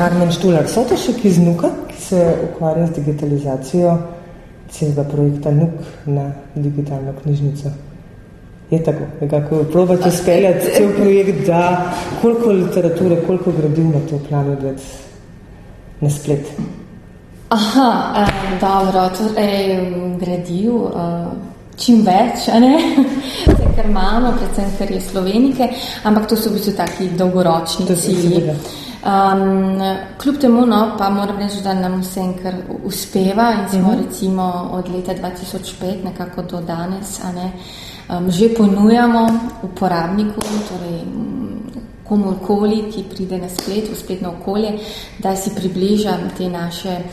Karmen Štular, so to še ki se ukvarja z digitalizacijo celega projekta NUK na digitalno knjižnico? Je tako, nekako probate speljati cel projekt, da koliko literature, koliko gradiv na to planu na splet? Aha, um, dobro, torej gradiv, uh, čim več, ne? Vse, kar imamo, predvsem, ker je slovenike, ampak to so v bistvu taki dolgoročni cilji. Um, kljub temu, no, pa moram reči, da nam vse enkar uspeva in smo uh mhm. -huh. recimo od leta 2005 nekako do danes, ne, um, že ponujamo uporabniku, torej komorkoli, ki pride na splet, v spletno okolje, da si približa te naše uh,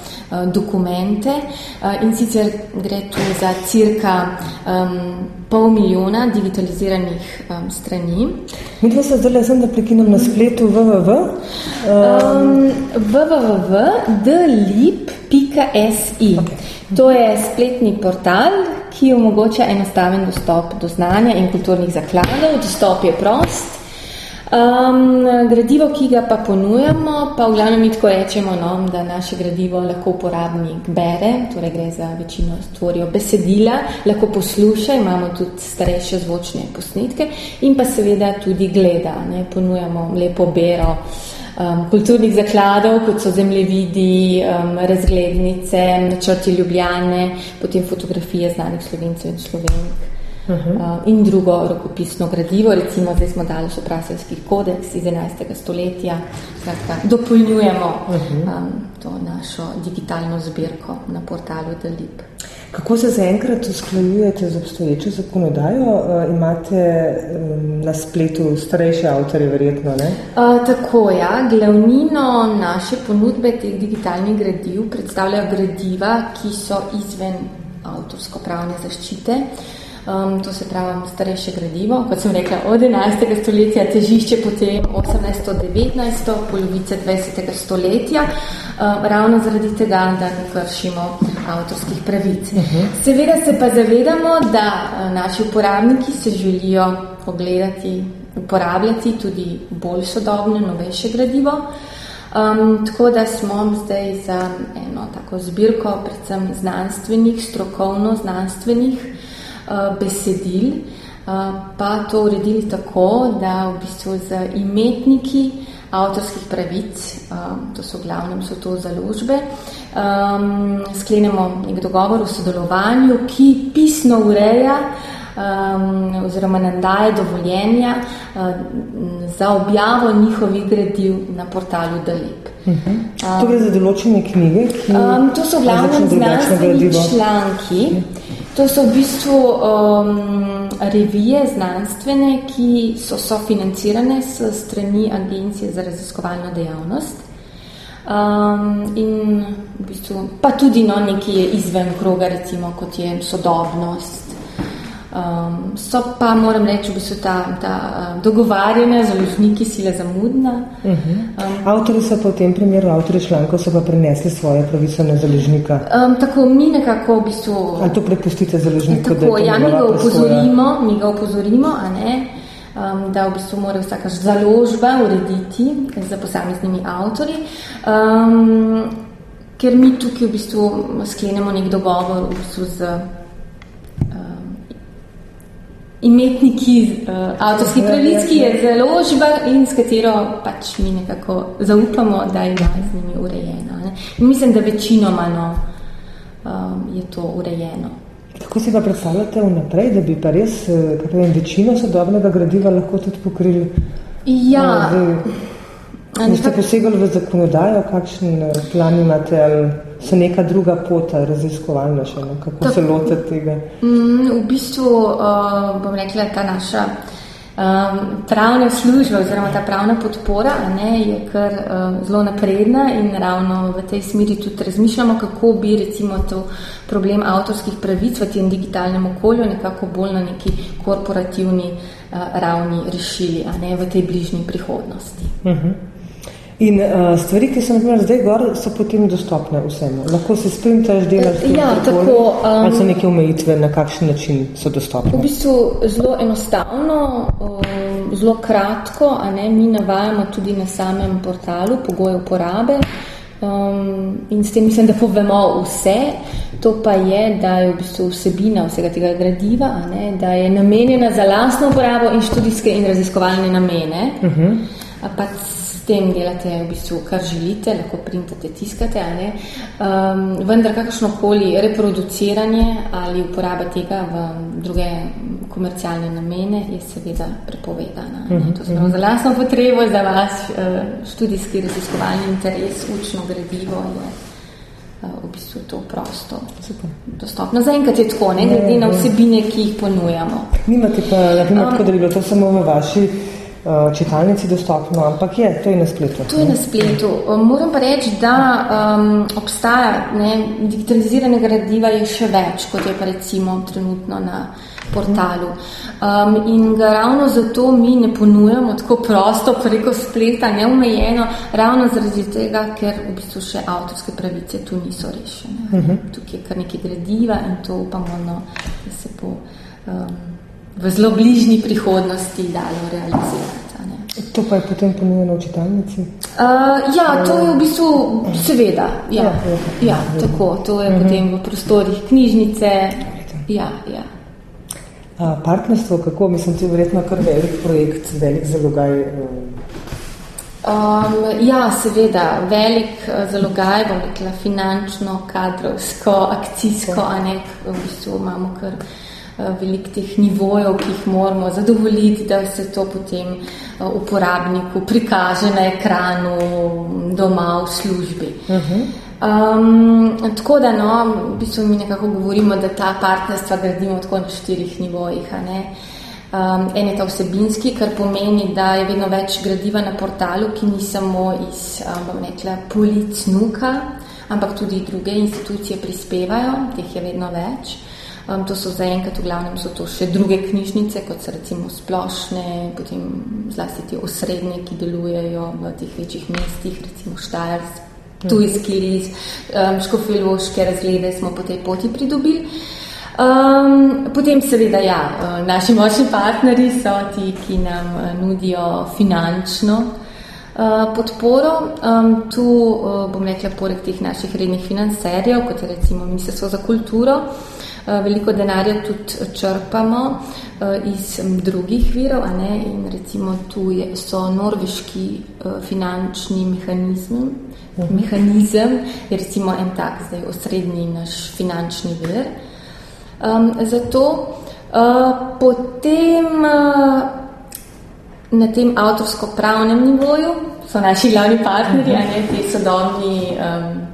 dokumente. Uh, in sicer gre tu za cirka um, pol milijona digitaliziranih um, strani. Mi dva se zdaj sem, da prekinem na spletu www. Um, www.dlip.si okay. To je spletni portal, ki omogoča enostaven dostop do znanja in kulturnih zakladov. Dostop je prost. Um, gradivo, ki ga pa ponujamo, pa v glavnem mi tako rečemo, no, da naše gradivo lahko uporabnik bere, torej gre za večino stvorijo besedila, lahko posluša, imamo tudi starejše zvočne posnetke in pa seveda tudi gleda. Ne, ponujamo lepo bero um, kulturnih zakladov, kot so zemljevidi, um, razglednice, načrti Ljubljane, potem fotografije znanih slovencev in slovenk. Uh -huh. uh, in drugo rokopisno gradivo, recimo zdaj smo dali še praselski kodeks iz 11. stoletja, skratka, dopolnjujemo uh -huh. um, to našo digitalno zbirko na portalu Dalip. Kako se zaenkrat usklajujete z obstoječo zakonodajo? Uh, imate um, na spletu starejše avtorje, verjetno? Ne? Uh, tako, ja. Glavnino naše ponudbe teh digitalnih gradiv predstavljajo gradiva, ki so izven avtorsko-pravne zaščite. Um, to se pravi starejše gradivo, kot sem rekla, od 11. stoletja, težišče potem 18-19. polovice 20. stoletja, um, ravno zaradi tega, da ne kršimo avtorskih pravic. Uh mhm. -huh. Seveda se pa zavedamo, da uh, naši uporabniki se želijo pogledati, uporabljati tudi bolj sodobno, novejše gradivo. Um, tako da smo zdaj za eno tako zbirko, predvsem znanstvenih, strokovno znanstvenih, besedil, eh, pa to uredili tako, da v bistvu z imetniki avtorskih pravic, eh, to so glavnem so to založbe, sklenemo nek dogovor o sodelovanju, ki pisno ureja um, oziroma nam daje dovoljenja uh, za objavo njihovih gradiv na portalu Dalip. Uh -huh. To gre za določene knjige? Ki um, to so glavno znanstveni članki. Uh -huh. To so v bistvu um, revije znanstvene, ki so sofinancirane s strani Agencije za raziskovalno dejavnost. Um, in v bistvu, pa tudi no, nekaj izven kroga, recimo, kot je sodobnost, Um, so pa, moram reči, v bistvu ta, ta uh, dogovarjanja z založniki sile zamudna. Uh -huh. um, avtori so pa v tem primeru, avtori člankov so pa prenesli svoje pravice na založnika. Um, tako mi nekako v bistvu... Ali to prepustite založniku? Tako, ja, mi ga upozorimo, mi ga upozorimo, a ne, um, da v bistvu mora vsaka založba urediti za posameznimi avtori. Um, ker mi tukaj v bistvu sklenemo nek dogovor v bistvu z imetniki uh, avtorskih pravic, ki je založba in s katero pač mi nekako zaupamo, da je z njimi urejena. Ne? In mislim, da večinoma no, um, je to urejeno. Kako si pa predstavljate vnaprej, da bi pa res eh, vem, večino sodobnega gradiva lahko tudi pokrili? Ja. Uh, ste posegali v zakonodajo, kakšen plan imate ali se neka druga pota raziskovalna še, no? kako Ta, se lote tega? Mm, v bistvu, uh, bom rekla, ta naša um, pravna služba oziroma ta pravna podpora ne, je kar um, zelo napredna in ravno v tej smeri tudi razmišljamo, kako bi recimo to problem avtorskih pravic v tem digitalnem okolju nekako bolj na neki korporativni uh, ravni rešili, a ne v tej bližnji prihodnosti. Uh mhm. -huh. In uh, stvari, ki so naprimer zdaj gor, so potem dostopne vsemu. Lahko se sprintaš, delaš ja, tako, um, ali so neke omejitve, na kakšen način so dostopne? V bistvu zelo enostavno. Um, um, zelo kratko, a ne, mi navajamo tudi na samem portalu pogoje uporabe. Um, in s tem mislim, da povemo vse. To pa je, da je v bistvu vsebina vsega tega gradiva, ne, da je namenjena za lastno uporabo in študijske in raziskovalne namene. Uh mhm. -huh. Pač tem delate v bistvu, kar želite, lahko printate, tiskate, um, vendar kakršno koli reproduciranje ali uporaba tega v druge komercialne namene je seveda prepovedana. Uh -huh, to se pravi za lastno potrebo, za vas uh, študijski raziskovalni interes, učno gradivo je uh, v bistvu to prosto Super. dostopno. Zaenkrat je tako, ne glede na vsebine, ki jih ponujamo. Nimate pa, um, da bi bilo to samo v vaši Eh, čitalnici dostopno, ampak je, to je na spletu. To je na spletu. Moram pa reči, da um, obstaja ne, digitalizirane gradiva je še več, kot je pa recimo trenutno na portalu. Um, in ga ravno zato mi ne ponujamo tako prosto preko spleta, neumejeno, ravno zaradi tega, ker v bistvu še avtorske pravice tu niso rešene. Uh mhm. -huh. Tukaj je kar nekaj gradiva in to upamo, no, da se bo um, v zelo bližnji prihodnosti dalo realizirati. To pa je potem ponujeno v čitalnici? Uh, ja, to je v bistvu, seveda. Ja, ja, ja, ja tako, to je uh mhm. -huh. potem v prostorih knjižnice. Ja, ja. Uh, partnerstvo, kako mislim, to je verjetno kar velik projekt, velik zalogaj. Um, ja, seveda, velik uh, zalogaj, bom rekla, finančno, kadrovsko, akcijsko, a ne, v bistvu imamo kar. Eh, veliko teh nivojev, ki jih moramo zadovoljiti, da se to potem eh, uporabniku prikaže na ekranu doma v službi. Uh -huh. um, tako da, no, v bistvu mi nekako govorimo, da ta partnerstva gradimo tako na štirih nivojih. Um, en je ta vsebinski, kar pomeni, da je vedno več gradiva na portalu, ki ni samo iz um, nekla, polic nuka, ampak tudi druge institucije prispevajo, teh je vedno več. Um, to so zaenkrat, v glavnem so to še druge knjižnice, kot so recimo splošne, potem zlasti ti osrednje, ki delujejo v teh večjih mestih, recimo Štajers, Tujski lis, um, Škofiloške razglede smo po tej poti pridobili. Um, potem seveda ja, uh, naši močni partneri so ti, ki nam uh, nudijo finančno uh, podporo. Um, tu uh, bom rekla, poleg teh naših rednih financerjev, kot je recimo Ministrstvo za kulturo, Eh, veliko denarja tudi črpamo eh, iz drugih virov, a ne, in recimo tu je, so norveški eh, finančni mehanizmi, mhm. mehanizem, je recimo en tak zdaj osrednji naš finančni vir. Um, zato uh, potem uh, na tem avtorsko-pravnem nivoju so naši glavni partnerji, a ne, ti sodobni um,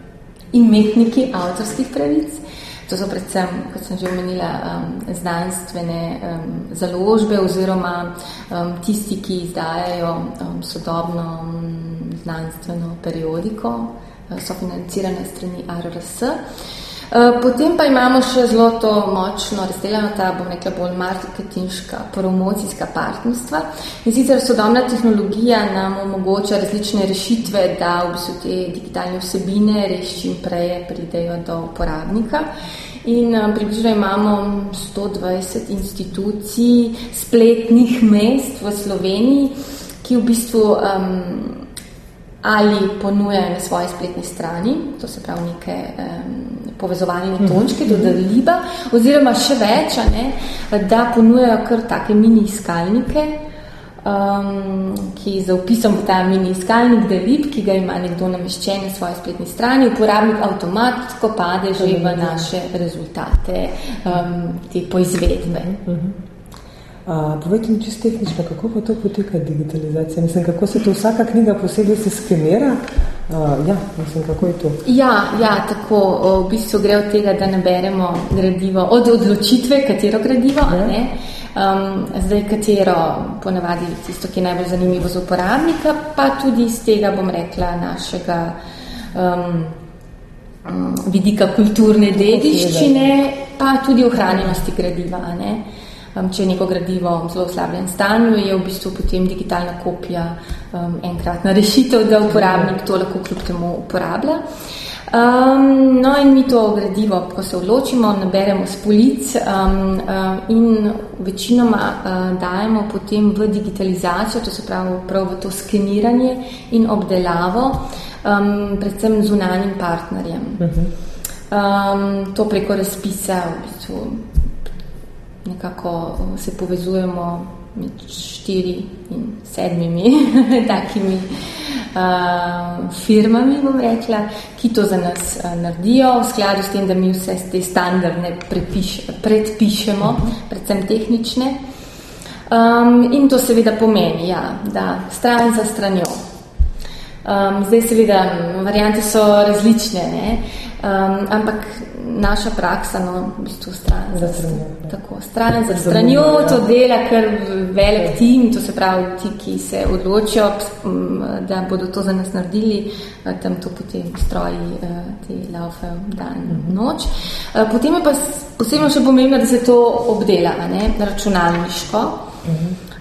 imetniki avtorskih pravic. To so predvsem, kot sem že omenila, um, znanstvene um, založbe oziroma um, tisti, ki izdajajo um, sodobno um, znanstveno periodiko, uh, so financirane strani RRS. Uh, potem pa imamo še zelo to močno razdeljeno, ta bom rekla bolj marketinška, promocijska partnerstva. In sicer sodobna tehnologija nam omogoča različne rešitve, da v bistvu te digitalne vsebine res čim prej pridejo do uporabnika. In um, približno imamo 120 institucij, spletnih mest v Sloveniji, ki v bistvu um, ali ponujajo na svoji spletni strani, to se pravi neke um, povezovalne mhm. točke, do Daliba, oziroma še več, ne, da ponujajo kar take mini iskalnike, um, ki za upisom v ta mini iskalnik Delib, ki ga ima nekdo nameščen na svoji spletni strani, uporabnik avtomatsko pade že v naše rezultate um, te poizvedbe. Uh -huh. Uh, povejte mi čisto tehnično, kako pa to poteka digitalizacija? Mislim, kako se to vsaka knjiga posebej se skenira? Uh, ja, mislim, kako je to? Ja, ja, tako, v bistvu gre od tega, da naberemo gradivo, od odločitve, katero gradivo, ja. ne? Um, zdaj, katero ponavadi tisto, ki je najbolj zanimivo za uporabnika, pa tudi iz tega, bom rekla, našega um, um, vidika kulturne dediščine, pa tudi ohranjenosti gradiva. Ne? Um, če je neko gradivo v zelo slabem stanju, je v bistvu potem digitalna kopija um, enkratna rešitev, da uporabnik to lahko kljub temu uporablja. Um, no, in mi to gradivo, ko se odločimo, naberemo s polic um, uh, in večinoma uh, dajemo potem v digitalizacijo, to se pravi prav v to skeniranje in obdelavo, um, predvsem zunanjim partnerjem. Um, to preko razpisa v bistvu nekako se povezujemo med štiri in sedmimi takimi uh, firmami, bom rekla, ki to za nas uh, naredijo, v skladu s tem, da mi vse te standardne prepiš, predpišemo, predvsem tehnične. Um, in to seveda pomeni, ja, da stran za stranjo. Um, zdaj seveda variante so različne, ne? Um, ampak naša praksa, no, v bistvu stran za stranjo. Tako, stran za stranjo, to dela kar velik tim, to se pravi ti, ki se odločijo, da bodo to za nas naredili, tam to potem stroji te laufe dan in noč. Potem je pa posebno še pomembno, da se to obdela, ne, računalniško.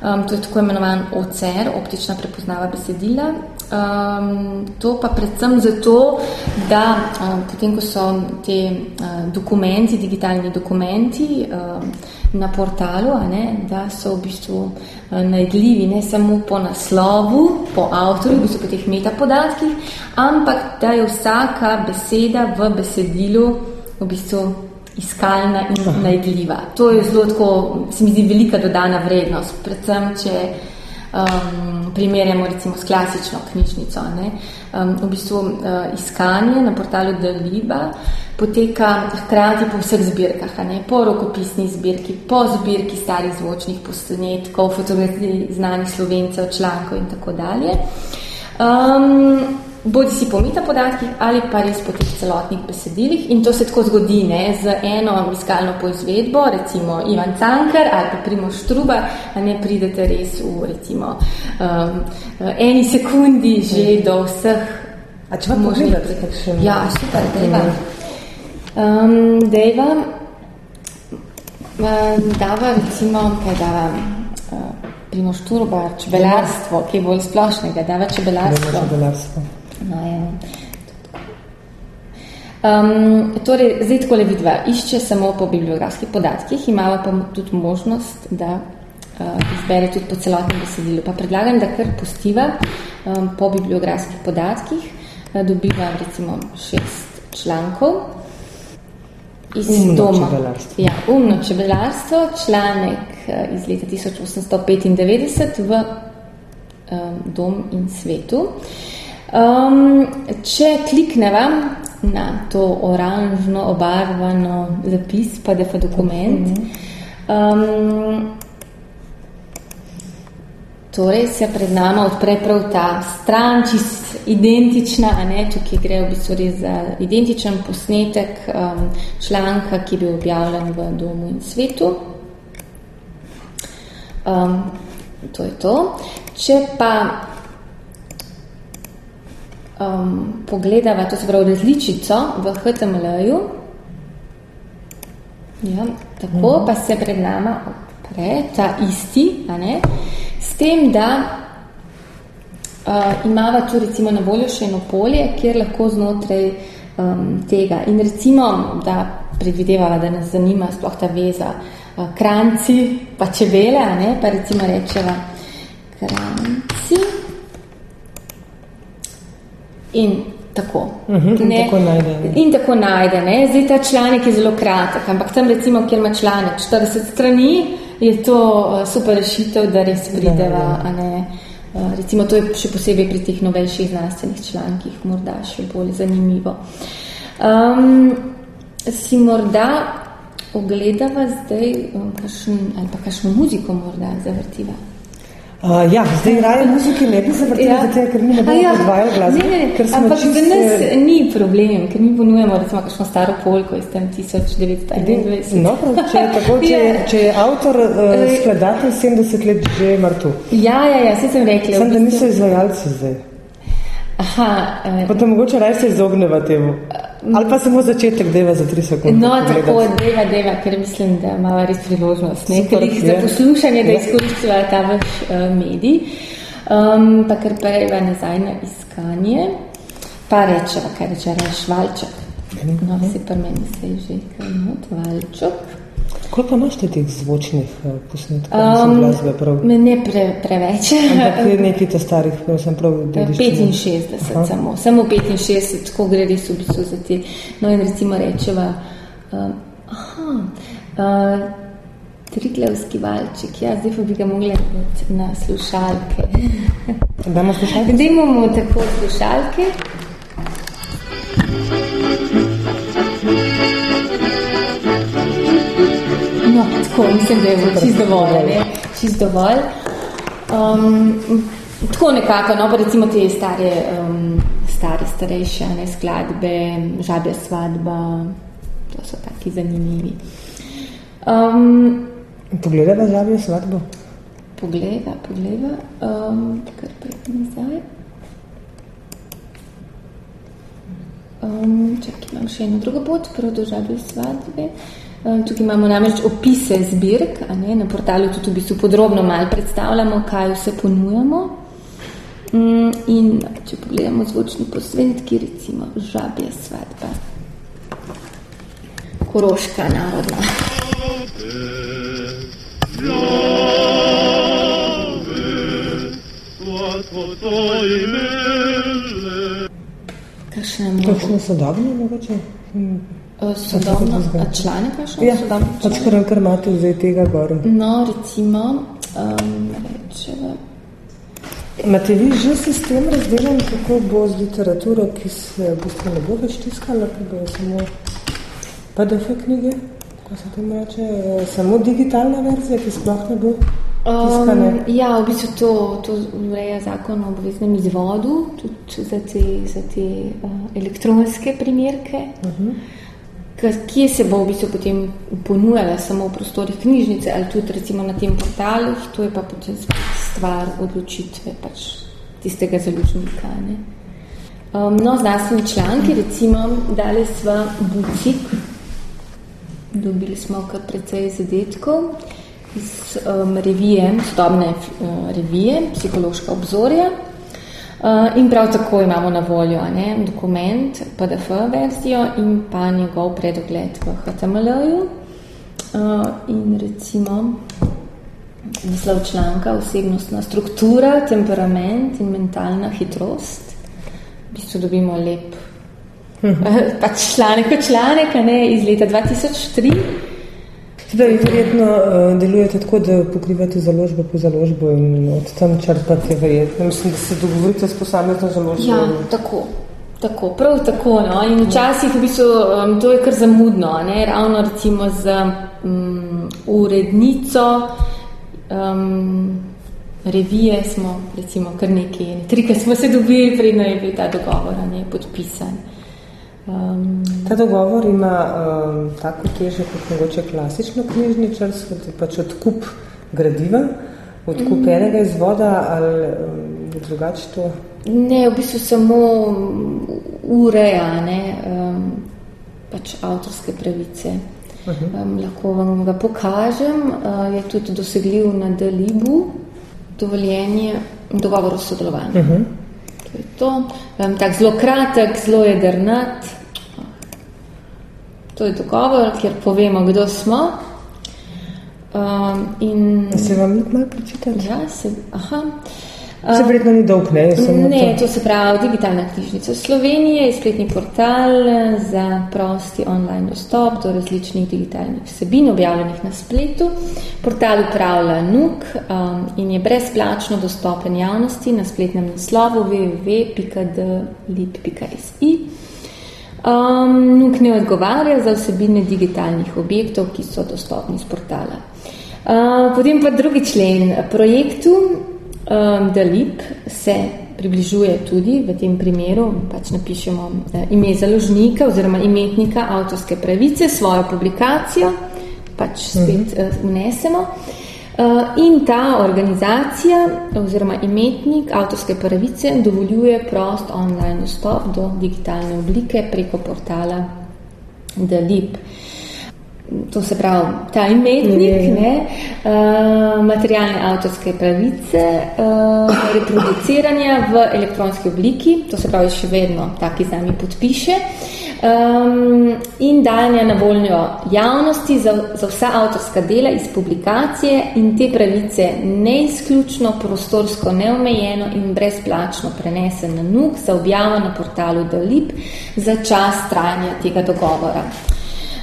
Um, to je tako imenovan OCR, optična prepoznava besedila. Um, to pa predvsem zato, da um, potem, ko so te uh, dokumenti, digitalni dokumenti um, na portalu, ne, da so v bistvu uh, najdljivi ne samo po naslovu, po avtorju, v bistvu po teh metapodatkih, ampak da je vsaka beseda v besedilu v bistvu iskalna in najdljiva. To je zelo tako, se mi zdi, velika dodana vrednost, predvsem, če um, primerjamo recimo s klasično knjižnico. Ne? Um, v bistvu uh, iskanje na portalu Deliba poteka hkrati po vseh zbirkah, ne? po rokopisni zbirki, po zbirki starih zvočnih posnetkov, fotografij znanih slovencev, člankov in tako dalje. Um, bodi si po metapodatkih ali pa res po teh celotnih besedilih in to se tako zgodi ne, z eno iskalno poizvedbo, recimo Ivan Cankar ali pa Primo Štruba, a ne pridete res v recimo um, eni sekundi že do vseh A če vam pogledate, kakšen? Ja, super, dejva. Um, dejva, um, dava recimo, kaj dava, uh, Primo Šturba, čebelarstvo, ki je bolj splošnega, dava čebelarstvo. Deva čebelarstvo. No, ja. Um, torej, zdaj tako le vidva, išče samo po bibliografskih podatkih, imamo pa tudi možnost, da uh, izbere tudi po celotnem besedilu. Pa predlagam, da kar postiva um, po bibliografskih podatkih, uh, dobiva recimo šest člankov iz umno doma. čebelarstvo. Ja, umno čebelarstvo, članek uh, iz leta 1895 v um, Dom in svetu. Um, če klikneva na to oranžno obarvano zapis, pa da pa dokument, um, torej se pred nama odpre prav ta stran, čist identična, a ne, tukaj gre v bistvu res za identičen posnetek um, članka, ki je bil objavljen v domu in svetu. Um, to je to. Če pa um, pogledava, to se pravi različico v HTML-ju, ja, tako mm. pa se pred nama odpre ta isti, a ne, s tem, da uh, imava tu recimo na voljo še eno polje, kjer lahko znotraj um, tega in recimo, da predvidevava, da nas zanima sploh ta veza, uh, kranci pa čebele, a ne, pa recimo rečeva kranci, In tako. Uh -huh, in tako najde. In tako najde. Ne? Zdaj ta članek je zelo kratek, ampak tam recimo, kjer ima članek 40 strani, je to uh, super rešitev, da res prideva. Da, da. Uh, recimo to je še posebej pri teh novejših znanstvenih člankih morda še bolj zanimivo. Um, si morda ogledava zdaj um, kakšen, ali pa kakšno muziko morda zavrtiva? Uh, ja, zdaj raje muzike ne bi zavrteli, ja. zato, ker mi ne bomo ja. podvajali glasbe. Ne, ne, ampak čist... za nas ni problem, ker mi ponujemo recimo kakšno staro polko iz tem 1921. No, če je tako, če, ja. če je avtor uh, skladatelj 70 let že mrtv. Ja, ja, ja, se sem rekla. Sem, da niso izvajalci zdaj. Aha. Uh, Potem mogoče raje se izogneva temu. Ali pa samo začetek deva za tri sekunde. No, tako deva, deva, ker mislim, da ima res priložnost. Jih za poslušanje, da izkoriščava ta vaš uh, medij. Um, pa kar prejva nazaj na iskanje. Pa rečeva, kaj reče, reš valček. No, si pri meni se je že kaj not, valček. Koliko imaš teh zvočnih uh, posnetkov, um, glasbe? Prav? Ne pre, preveč. Ampak je nekaj to starih, prav sem prav videl. 65 Aha. samo, samo 65, tako gre res v bistvu za te. No in recimo rečeva, uh, aha, uh, Triglevski valček, ja, zdaj pa bi ga mogli na slušalke. Damo slušalke? Zdaj imamo tako slušalke. Tako, mislim, da je bilo čist dovolj? Čist dovolj. Um, tako nekako, no, pa recimo te stare, um, stare, starejše, ne, skladbe, žabja svadba, to so taki zanimivi. Um, Pogledava žabjo svadbo? Pogleda, pogleda, um, kar pred nazaj. Um, čak, imam še eno drugo pot, prvo do žabjo svadbe. Tukaj imamo namreč opise zbirk, na portalu tudi v bistvu podrobno malo predstavljamo, kaj vse ponujamo. Um, in če pogledamo zvočni posvetki, recimo žabja svadba. Koroška narodna. Kakšne sodobne mogoče? Hmm. Sodobno, a člane kakšne? Ja, pač kar, kar imate zdaj tega gor. No, recimo, um, rečeva. Imate vi že sistem razdeljen, kako bo z literaturo, ki se v bistvu ne bo več tiskala, ki bo samo PDF knjige? Ko se tem reče, samo digitalna verzija, ki sploh ne bo tiskane? Um, ja, v bistvu to, to ureja zakon o obveznem izvodu, tudi za te, za te uh, elektronske primerke. Uh -huh. Kje se bo v bistvu potem ponujala samo v prostorih knjižnice ali tudi recimo na tem portalu, to je pa potem stvar odločitve pač tistega založnika. Ne? Um, no, znanstveni članki, recimo, dali sva bucik, Dobili smo kar precej zadetkov iz um, revije, sodobne uh, revije, psihološka obzorja. Uh, in prav tako imamo na voljo ne, dokument, PDF verzijo in pa njegov predogled v HTML-ju. Uh, in recimo naslov članka osebnostna struktura, temperament in mentalna hitrost. V bistvu dobimo lep pač članek kot članek, ne, iz leta 2003. Da, in verjetno uh, delujete tako, da pokrivate založbo po založbo in od tam črpate verjetno. Mislim, da se dogovorite s posamezno založbo. Ja, tako. Tako, prav tako. No. In včasih v bistvu, um, to je kar zamudno, ne. Ravno recimo z um, urednico um, revije smo recimo kar nekaj, trikrat smo se dobili, predno je bil ta dogovor, ne, podpisan. Um, Ta dogovor ima um, tako teže kot mogoče klasično knjižničarstvo, da je pač odkup gradiva, odkup um, enega izvoda ali um, drugače to? Ne, v bistvu samo ureja ne, um, pač avtorske pravice. Uh -huh. um, lahko vam ga pokažem, uh, je tudi dosegljiv na Dalibu, dovoljenje, dogovor o sodelovanju. Uh -huh. To je to. Um, tak zelo kratek, zelo jedrnat. To je dogovor, kjer povemo, kdo smo. Um, in... Se vam ni malo prečitati? Ja, se, aha. Se vredno ni dolg, ne? Ne, to. to se pravi digitalna knjižnica Slovenije, je spletni portal za prosti online dostop do različnih digitalnih vsebin, objavljenih na spletu. Portal upravlja NUK um, in je brezplačno dostopen javnosti na spletnem naslovu www.dlip.si. Um, NUK ne odgovarja za vsebine digitalnih objektov, ki so dostopni z portala. Uh, potem pa drugi člen projektu Um, Dalip se približuje tudi v tem primeru, pač napišemo uh, ime založnika oziroma imetnika avtorske pravice, svojo publikacijo, pač spet uh, vnesemo. Uh, in ta organizacija oziroma imetnik avtorske pravice dovoljuje prost online dostop do digitalne oblike preko portala Dalip. to se pravi ta imetnik, ne, uh, materialne avtorske pravice, uh, reproduciranja v elektronski obliki, to se pravi še vedno taki z nami podpiše. Um, in dajanja na voljo javnosti za, za vsa avtorska dela iz publikacije in te pravice neizključno, prostorsko neomejeno in brezplačno prenese na NUK za objavo na portalu Dalip za čas trajanja tega dogovora.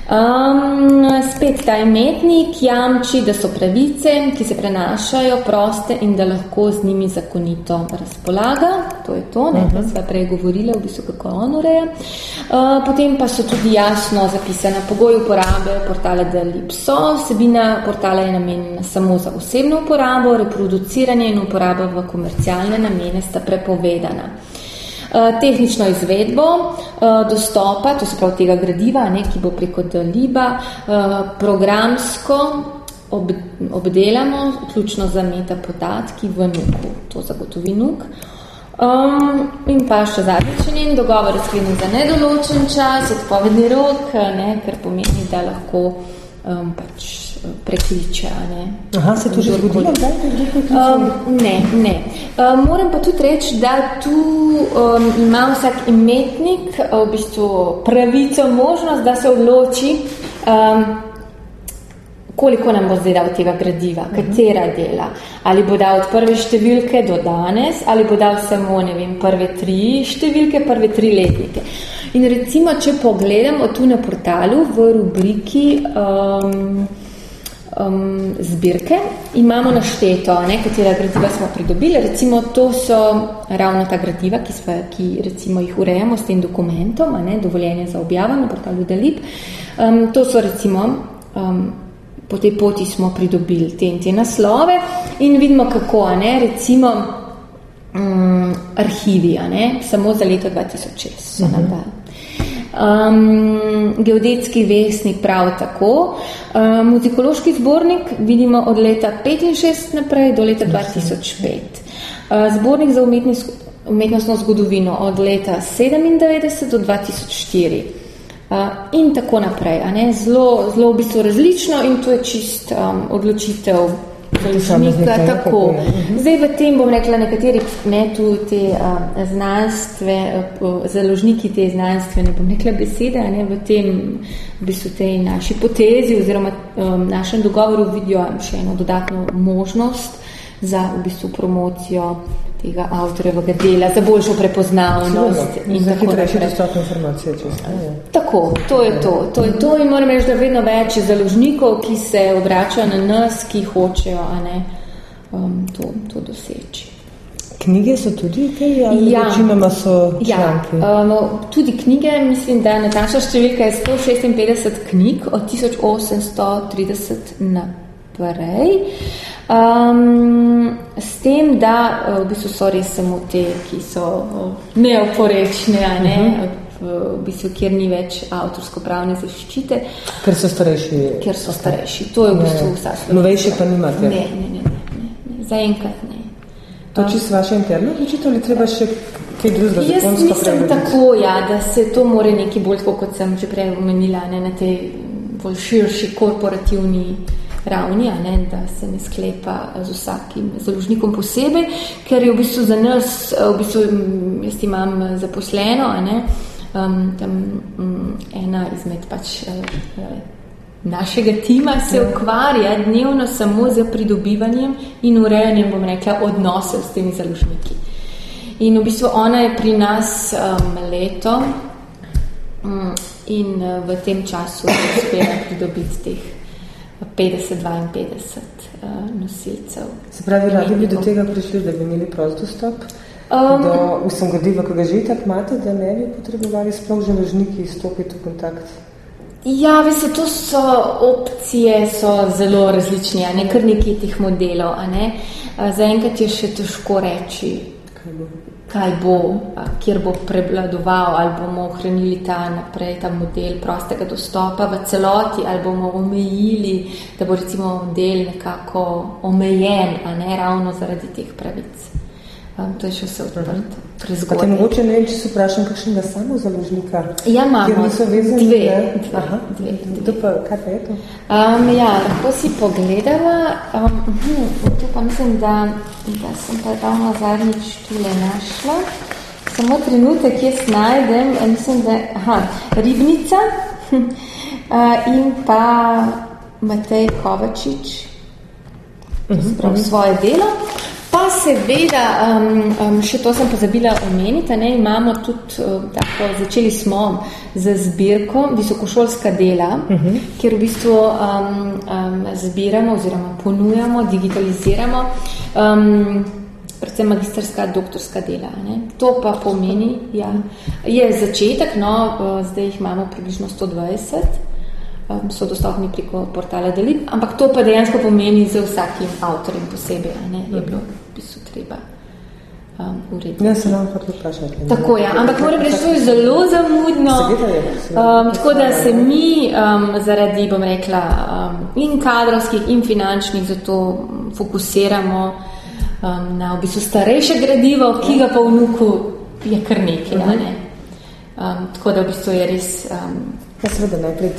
Um, spet ta imetnik jamči, da so pravice, ki se prenašajo, proste in da lahko z njimi zakonito razpolaga. To je to, ne, kar sva prej govorila, v bistvu kako on ureja. Uh, potem pa so tudi jasno zapisane pogoji uporabe portala Delipso. Vsebina portala je namenjena samo za osebno uporabo, reproduciranje in uporaba v komercialne namene sta prepovedana. Eh, tehnično izvedbo eh, dostopa, to se pravi tega gradiva, ne, ki bo preko Daliba, eh, programsko ob, obdelamo, vključno za meta podatki v NUK-u, to zagotovi NUK. Um, in pa še zadnji členin, dogovor je sklenjen za nedoločen čas, odpovedni rok, ne, ker pomeni, da lahko um, pač prekliče. Ne. Aha, se to že zgodilo? Um, ne, ne. Um, moram pa tudi reči, da tu um, ima vsak imetnik v bistvu pravico, možnost, da se odloči, um, koliko nam bo zdaj dal tega gradiva, katera dela. Ali bo dal od prve številke do danes, ali bo dal samo, ne vem, prve tri številke, prve tri letnike. In recimo, če pogledamo tu na portalu v rubriki um, um, zbirke, imamo našteto, ne, katera gradiva smo pridobili. Recimo, to so ravno ta gradiva, ki, sva, ki recimo jih urejamo s tem dokumentom, ne, dovoljenje za objavo na portalu Dalip. Um, to so recimo, um, po tej poti smo pridobili te in te naslove in vidimo, kako, ne, recimo, um, arhivi, ne, samo za leto 2006 so nam mhm. dali. Um, geodetski vesnik prav tako. Um, muzikološki zbornik vidimo od leta 65 naprej do leta 2005. Uh, zbornik za umetnostno zgodovino od leta 97 do 2004. Uh, in tako naprej. Zelo, zelo v bistvu različno in to je čist um, odločitev založnika, tako. Mhm. Zdaj v tem bom rekla nekateri, ne tu te uh, znanstve, uh, založniki te znanstvene, bom rekla besede, ne v tem, v bistvu tej naši potezi oziroma um, našem dogovoru vidijo še eno dodatno možnost za v bistvu promocijo tega avtorjevega dela, za boljšo prepoznavnost. Sigurno. In za hitrejši dostop informacije. Tako, to je to. To je to in moram reči, da vedno več založnikov, ki se obračajo na nas, ki hočejo a ne, um, to, to doseči. Knjige so tudi kaj, ali ja. večinoma so članki? Ja, um, tudi knjige, mislim, da natančna številka je 156 knjig od 1830 naprej. Um, s tem, da eh, v bistvu so res samo te, ki so eh, neoporečne, ne? uh mhm. -huh. v bistvu, kjer ni več avtorsko-pravne zaščite. Ker so starejši. Ker so starejši. To je v bistvu vsa stvar. Novejše pa nimate? Ne, ne, ne. ne, ne. Zaenkrat ne. To čisto vaše interno odločitev ali treba še kaj drugega Jaz mislim prevediti? tako, ja, da se to more nekaj bolj, kot sem že prej omenila, ne, na tej bolj širši korporativni ravni, ne, da se ne sklepa z vsakim založnikom posebej, ker je v bistvu za nas, v bistvu jaz imam zaposleno, ne, um, tam um, ena izmed pač uh, našega tima se ukvarja dnevno samo z pridobivanjem in urejanjem, bom rekla, odnosov s temi založniki. In v bistvu ona je pri nas um, leto um, in uh, v tem času uspela pridobiti teh 50-52 uh, nosilcev. Se pravi, radi bi do tega prišli, da bi imeli prost dostop? Um, do vsem gradiva, ki ga že tako imate, da ne bi potrebovali sploh želežniki stopiti v kontakt? Ja, veste, to so opcije, so zelo različne, a ne kar nekaj teh modelov, a ne. Zaenkrat je še težko reči, kaj bo kaj bo, kjer bo prevladoval, ali bomo ohranili ta naprej, ta model prostega dostopa v celoti, ali bomo omejili, da bo recimo del nekako omejen, a ne ravno zaradi teh pravic. Um, to je še vse odprto. Mhm. Te mogoče ne vem, če se vprašam kakšnega samo založnika. Ja, imamo vezani, dve. Ne? dve, Aha, dve, dve. To pa, kaj pa je to? Um, ja, lahko si pogledala. Um, hm, tu pa mislim, da, da sem pa ravno zadnjič tule našla. Samo trenutek jaz najdem, mislim, da aha, Ribnica uh, in pa Matej Kovačič, uh -huh, prav svoje delo. Seveda, um, um, še to sem pozabila omeniti, ne, imamo tudi, uh, tako, začeli smo z zbirko visokošolska dela, uh -huh. kjer v bistvu um, um, zbiramo oziroma ponujamo, digitaliziramo um, predvsem magistrska, doktorska dela. Ne. To pa pomeni, ja, je začetek, no, uh, zdaj jih imamo približno 120, um, so dostopni preko portala Delib, ampak to pa dejansko pomeni za vsakim avtorjem posebej, ne, je bilo v bistvu treba um, urediti. Ja, se nam pa tudi vprašati. Tako je, ampak moram reči, to je zelo zamudno, um, tako da se mi um, zaradi, bom rekla, um, in kadrovskih, in finančnih zato fokusiramo um, na v bistvu starejše gradivo, ki ga pa vnuku je kar nekaj, uh -huh. ne? Um, tako da v bistvu je res... Um, Ja, seveda najprej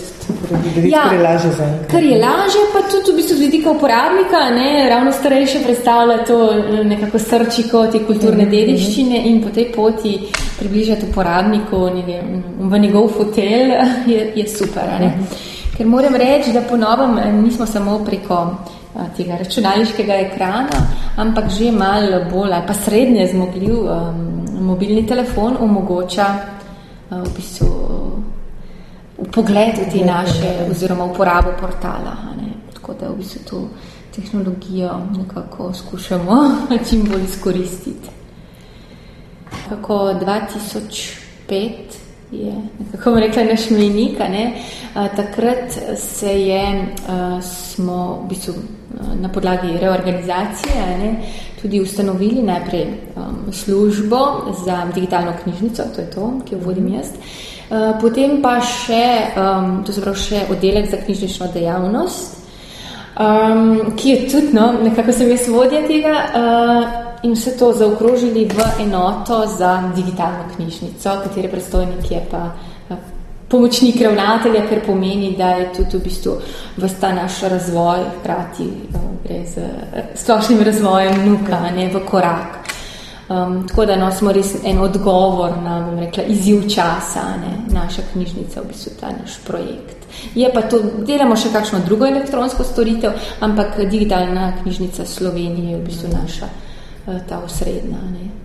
tudi ja, lažje za enkrat. Kar je lažje, pa tudi v bistvu z vidika uporabnika, ne, ravno starejše predstavlja to eh, nekako srčiko te kulturne mm -hmm. dediščine in po tej poti približati uporabniku ne vem, v njegov fotel je, je super. Ne. Mm -hmm. Ker moram reči, da ponovem eh, nismo samo preko eh, tega računalniškega ekrana, ampak že malo bolj ali pa srednje zmogljiv um, mobilni telefon omogoča v bistvu pogled v te naše, oziroma uporabo portala. Tako da v bistvu to tehnologijo nekako skušamo čim bolj izkoristiti. Kako 2005 je, kako bom rekla, naš mejnik, ne. Takrat se je, smo v bistvu na podlagi reorganizacije ne, tudi ustanovili najprej um, službo za digitalno knjižnico, to je to, ki jo vodim jaz, Eh, potem pa še, um, to se pravi, še oddelek za knjižnično dejavnost, um, ki je tudi, no, nekako sem jaz vodja tega uh, in vse to zaokrožili v enoto za digitalno knjižnico, katere predstojnik je pa uh, pomočnik ravnatelja, ker pomeni, da je tudi v bistvu vsta naš razvoj, hkrati uh, gre z uh, splošnim razvojem nuka, ne, v korak. Um, tako da no, smo res en odgovor na rekla, izziv časa, ne, naša knjižnica, v bistvu ta naš projekt. Je pa to, delamo še kakšno drugo elektronsko storitev, ampak digitalna knjižnica Slovenije je v bistvu naša uh, ta osrednja. Ne.